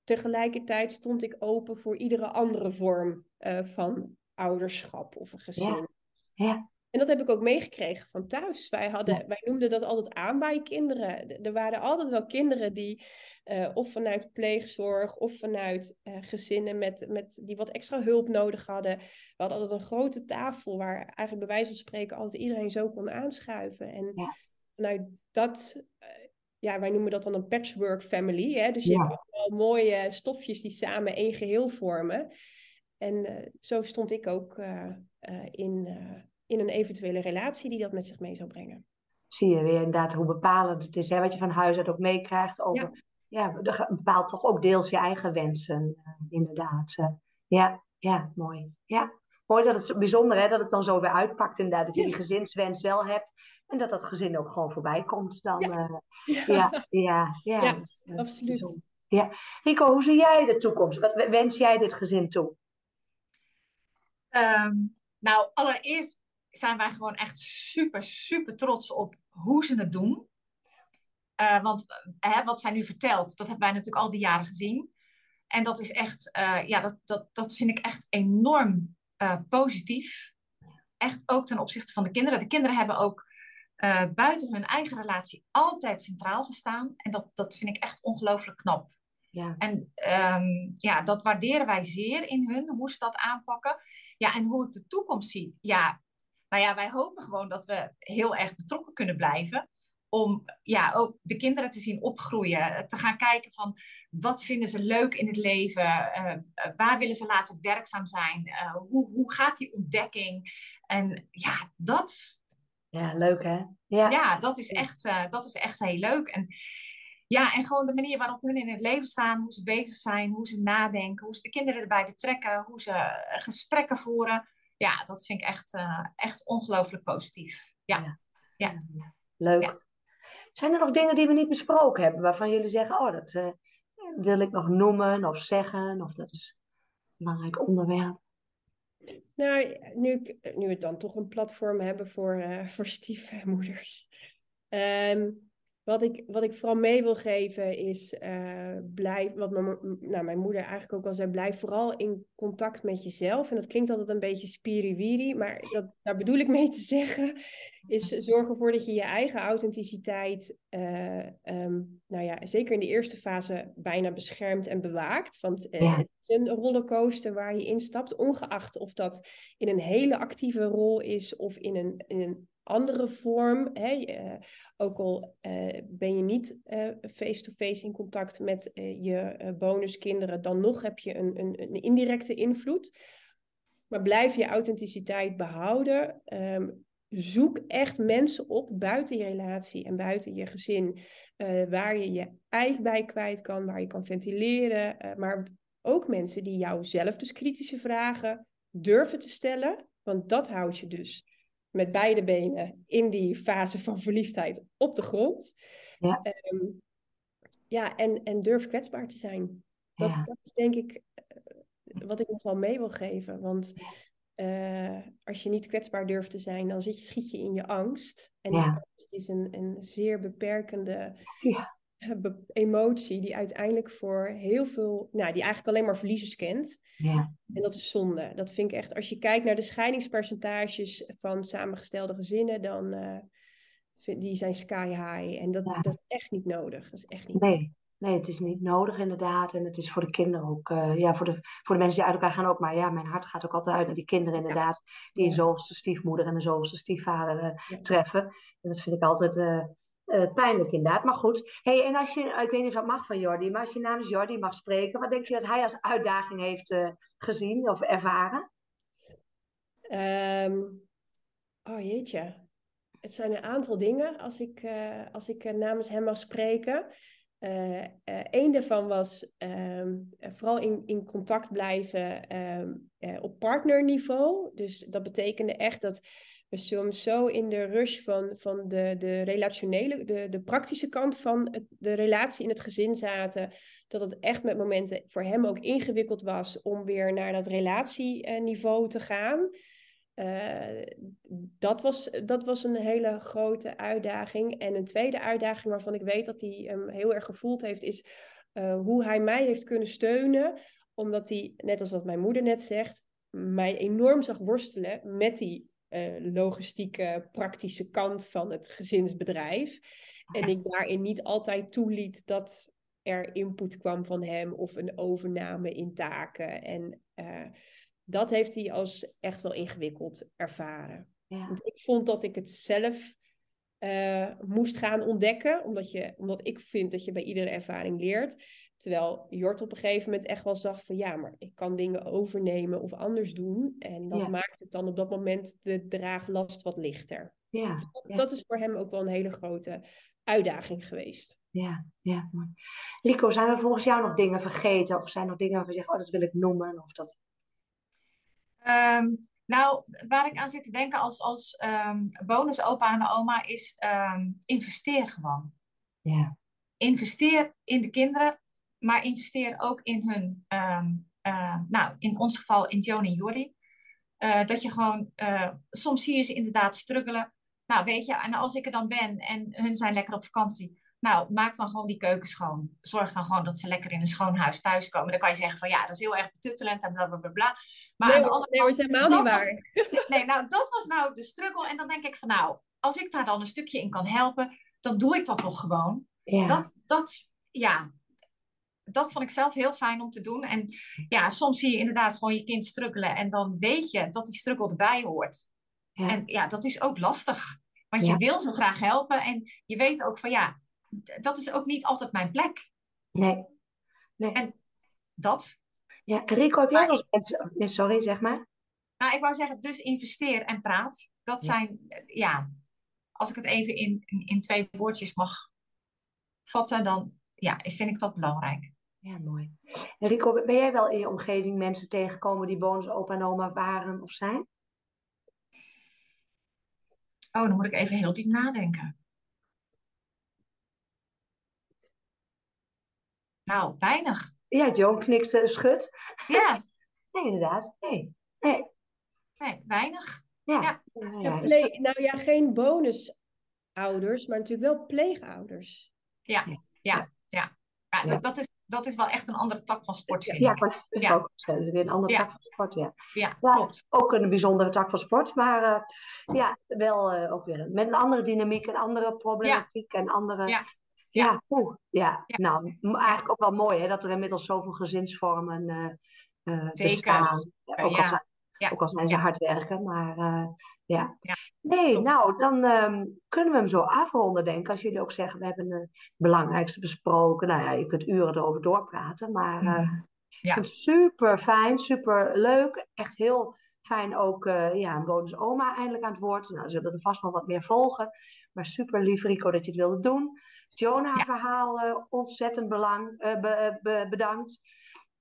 tegelijkertijd stond ik open voor iedere andere vorm van ouderschap of een gezin. Ja. ja. En dat heb ik ook meegekregen van thuis. Wij, hadden, ja. wij noemden dat altijd aan bij kinderen. Er waren altijd wel kinderen die uh, of vanuit pleegzorg of vanuit uh, gezinnen met, met, die wat extra hulp nodig hadden. We hadden altijd een grote tafel waar eigenlijk bij wijze van spreken altijd iedereen zo kon aanschuiven. En ja. vanuit dat, uh, ja, wij noemen dat dan een patchwork family. Hè? Dus je ja. hebt allemaal mooie stofjes die samen één geheel vormen. En zo stond ik ook in, in een eventuele relatie die dat met zich mee zou brengen zie je weer inderdaad hoe bepalend het is. Hè, wat je van huis uit ook meekrijgt over ja, dat bepaalt toch ook deels je eigen wensen, uh, inderdaad. Uh, ja, ja, mooi. Ja, mooi dat het bijzonder hè, dat het dan zo weer uitpakt inderdaad. Dat je die gezinswens wel hebt en dat dat gezin ook gewoon voorbij komt dan. Ja, uh, ja, ja, ja, ja absoluut. Ja. Rico, hoe zie jij de toekomst? Wat wens jij dit gezin toe? Um, nou, allereerst zijn wij gewoon echt super, super trots op hoe ze het doen. Uh, want uh, wat zij nu vertelt, dat hebben wij natuurlijk al die jaren gezien. En dat is echt, uh, ja, dat, dat, dat vind ik echt enorm positief. Echt ook ten opzichte van de kinderen. De kinderen hebben ook buiten hun eigen relatie altijd centraal gestaan. En dat, dat vind ik echt ongelooflijk knap. Ja. En um, ja, dat waarderen wij zeer in hun, hoe ze dat aanpakken. Ja, en hoe het de toekomst ziet. Ja, nou ja, wij hopen gewoon dat we heel erg betrokken kunnen blijven om ja, ook de kinderen te zien opgroeien. Te gaan kijken van wat vinden ze leuk in het leven? Uh, waar willen ze later werkzaam zijn? Uh, hoe, hoe gaat die ontdekking? En ja, dat... Ja, leuk hè? Ja, ja dat, is echt, uh, dat is echt heel leuk. En ja, en gewoon de manier waarop hun in het leven staan, hoe ze bezig zijn, hoe ze nadenken, hoe ze de kinderen erbij betrekken, hoe ze gesprekken voeren. Ja, dat vind ik echt, echt ongelooflijk positief. Ja. ja. ja. Leuk. Zijn er nog dingen die we niet besproken hebben, waarvan jullie zeggen, oh, dat uh, wil ik nog noemen of zeggen, of dat is een belangrijk onderwerp? Nou, nu, nu we dan toch een platform hebben voor, uh, voor stiefmoeders. Um, wat ik, wat ik vooral mee wil geven is, uh, blijf, wat mijn, nou, mijn moeder eigenlijk ook al zei, blijf vooral in contact met jezelf. En dat klinkt altijd een beetje spiriwiri, maar dat, daar bedoel ik mee te zeggen, is zorg ervoor dat je je eigen authenticiteit, uh, um, nou ja, zeker in de eerste fase bijna beschermt en bewaakt. Want uh, ja. het is een rollercoaster waar je instapt, ongeacht of dat in een hele actieve rol is of in een, in een andere vorm. Hè? Uh, ook al uh, ben je niet eh, face-to-face -face in contact met je bonuskinderen, dan nog heb je een, een, een, indirecte invloed. Maar blijf je authenticiteit behouden. Um, zoek echt mensen op buiten je relatie en buiten je gezin, waar je je eigen bij kwijt kan, waar je kan ventileren. maar ook mensen die jou zelf dus kritische vragen durven te stellen. Want dat houdt je dus met beide benen in die fase van verliefdheid op de grond. Ja, Ehm, ja en, en durf kwetsbaar te zijn. Dat, ja, dat is denk ik eh, wat ik nog wel mee wil geven. Want eh, als je niet kwetsbaar durft te zijn, dan zit je, schiet je in je angst. En ja, angst is een, een zeer beperkende ja, emotie die uiteindelijk voor heel veel, nou, die eigenlijk alleen maar verliezers kent. ja, En dat is zonde. Dat vind ik echt, als je kijkt naar de scheidingspercentages van samengestelde gezinnen, dan uh, vind, die zijn sky high. En dat, ja. dat is echt niet nodig. Dat is echt niet Nee, nee, het is niet nodig inderdaad. En het is voor de kinderen ook, uh, ja, voor de, voor de mensen die uit elkaar gaan ook. Maar ja, mijn hart gaat ook altijd uit naar die kinderen inderdaad, die een zoveelste stiefmoeder en een zoveelste stiefvader uh, Ja. treffen. En dat vind ik altijd uh, pijnlijk inderdaad. Maar goed, hey, en als je, ik weet niet of dat mag van Jordi, maar als je namens Jordi mag spreken, wat denk je dat hij als uitdaging heeft gezien of ervaren? Um, oh jeetje. Het zijn een aantal dingen als ik, uh, als ik uh, namens hem mag spreken. Uh, een daarvan was um, vooral in, in contact blijven um, op partnerniveau. Dus dat betekende echt dat we soms zo in de rush van, van de, de relationele, de, de praktische kant van de relatie in het gezin zaten. Dat het echt met momenten voor hem ook ingewikkeld was om weer naar dat relatieniveau te gaan. Uh, dat, was, dat was een hele grote uitdaging. En een tweede uitdaging waarvan ik weet dat hij hem heel erg gevoeld heeft, is uh, hoe hij mij heeft kunnen steunen. Omdat hij, net als wat mijn moeder net zegt, mij enorm zag worstelen met die uh, logistieke, praktische kant van het gezinsbedrijf. En ik daarin niet altijd toeliet dat er input kwam van hem of een overname in taken. En dat heeft hij als echt wel ingewikkeld ervaren. Ja. Want ik vond dat ik het zelf uh, moest gaan ontdekken, omdat, je, omdat ik vind dat je bij iedere ervaring leert. Terwijl Jort op een gegeven moment echt wel zag van ja, maar ik kan dingen overnemen of anders doen. En dat Ja. maakt het dan op dat moment de draaglast wat lichter. Ja, Dus dat, ja. dat is voor hem ook wel een hele grote uitdaging geweest. Ja, ja. mooi. Rico, zijn er volgens jou nog dingen vergeten? Of zijn er nog dingen waarvan je zegt, oh, dat wil ik noemen? Of dat... Um, nou, waar ik aan zit te denken als, als um, bonus opa en oma is um, investeer gewoon. Ja. Investeer in de kinderen, maar investeer ook in hun, uh, nou, in ons geval in Joan en Jordi. Uh, dat je gewoon, uh, soms zie je ze inderdaad struggelen. Nou, weet je, en als ik er dan ben en hun zijn lekker op vakantie, nou, maak dan gewoon die keuken schoon. Zorg dan gewoon dat ze lekker in een schoon huis thuiskomen. Dan kan je zeggen van ja, dat is heel erg betuttelend en bla bla bla. bla. Maar nee, aan de andere nee, kant, dat is helemaal niet waar. Was, nee, nou, dat was nou de struggle. En dan denk ik van nou, als ik daar dan een stukje in kan helpen, dan doe ik dat toch gewoon. Ja. Dat, dat, ja, dat vond ik zelf heel fijn om te doen. En ja, soms zie je inderdaad gewoon je kind struggelen. En dan weet je dat die struggle erbij hoort. Ja. En ja, dat is ook lastig. Want Ja. je wil zo graag helpen. En je weet ook van ja, dat is ook niet altijd mijn plek. Nee. nee. En dat. Ja, Rico, heb jij mensen... Nee, sorry, zeg maar. Nou, ik wou zeggen, dus investeer en praat. Dat Ja. zijn, eh, ja, als ik het even in, in, in twee woordjes mag vatten, dan ja, vind ik dat belangrijk. Ja, mooi. En Rico, ben jij wel in je omgeving mensen tegengekomen die bonus opa en oma waren of zijn? Oh, dan moet ik even heel diep nadenken. Nou, weinig. Ja, Joan knikt uh, schud. Ja, Nee, inderdaad. Nee. Nee. nee, weinig. Ja. Ja. Ja, Ja, ja, dus- nou ja, geen bonusouders, maar natuurlijk wel pleegouders. Ja, Ja. ja, ja. ja, Ja. Dat, dat, is, dat is wel echt een andere tak van sport, vind ja, ik. net Ja. ook weer een andere Ja. tak van sport, ja. Ja, klopt. ook een bijzondere tak van sport, maar eh, ja, wel eh, ook weer met een andere dynamiek, een andere problematiek en andere... Ja. Ja, Ja. oeh, ja. Ja. nou, eigenlijk ook wel mooi hè, dat er inmiddels zoveel gezinsvormen eh, Zeker. bestaan. Ook, al Ja. zijn, Ja. ook al zijn ze Ja. hard werken, maar eh, ja. Ja, Nee, klopt. nou, dan ehm, kunnen we hem zo afronden, denk ik. Als jullie ook zeggen, we hebben het belangrijkste besproken. Nou ja, je kunt uren erover doorpraten, maar... vind het super fijn, super leuk. Echt heel fijn ook eh, ja, een bonus oma eindelijk aan het woord. Nou, zullen er vast nog wat meer volgen. Maar super lief Rico dat je het wilde doen. Jonah Ja. verhaal ontzettend belang, be- be- bedankt.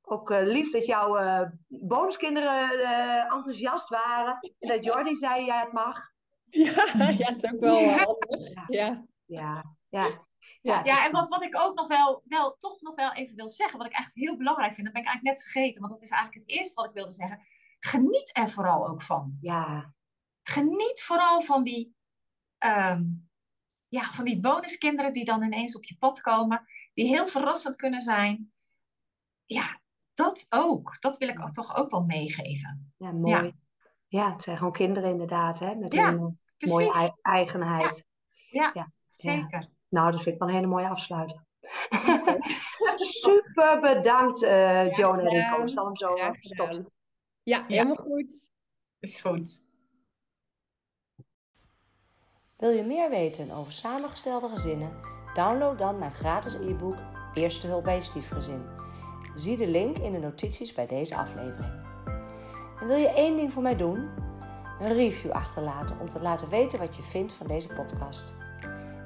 Ook uh, lief dat jouw uh, bonuskinderen uh, enthousiast waren. En dat Jordi zei, jij het mag. Ja, ja, dat is ook wel handig. Ja. Ja. ja. Ja, ja, en wat, wat ik ook nog wel, wel, toch nog wel even wil zeggen, wat ik echt heel belangrijk vind, dat ben ik eigenlijk net vergeten, want dat is eigenlijk het eerste wat ik wilde zeggen. Geniet er vooral ook van. Ja. Geniet vooral van die, um, ja, van die bonuskinderen die dan ineens op je pad komen, die heel verrassend kunnen zijn. Ja, dat ook. Dat wil ik ook, toch ook wel meegeven. Ja, mooi. Ja. ja het zijn gewoon kinderen inderdaad, hè? Met ja, een mooie eigenheid. Ja, ja zeker. Nou, dat vind ik wel een hele mooie afsluiter. Super bedankt, uh, Joan en Rico. Ik zal hem zo stoppen. Ja, helemaal goed. Is goed. Wil je meer weten over samengestelde gezinnen? Download dan mijn gratis e-book Eerste hulp bij je stiefgezin. Zie de link in de notities bij deze aflevering. En wil je één ding voor mij doen? Een review achterlaten om te laten weten wat je vindt van deze podcast.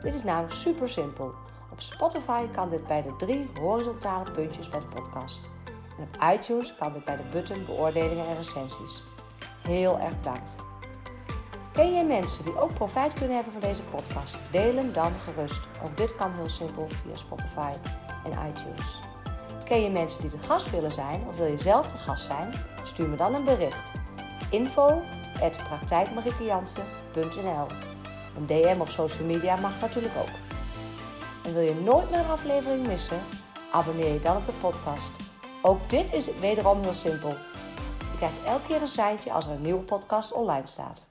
Dit is nou super simpel. Op Spotify kan dit bij de drie horizontale puntjes bij de podcast. En op iTunes kan dit bij de button beoordelingen en recensies. Heel erg bedankt. Ken jij mensen die ook profijt kunnen hebben van deze podcast? Deel hem dan gerust. Ook dit kan heel simpel via Spotify en iTunes. Ken je mensen die de gast willen zijn of wil je zelf de gast zijn? Stuur me dan een bericht. info een DM op social media mag natuurlijk ook. En wil je nooit meer een aflevering missen? Abonneer je dan op de podcast. Ook dit is wederom heel simpel. Je krijgt elke keer een seintje als er een nieuwe podcast online staat.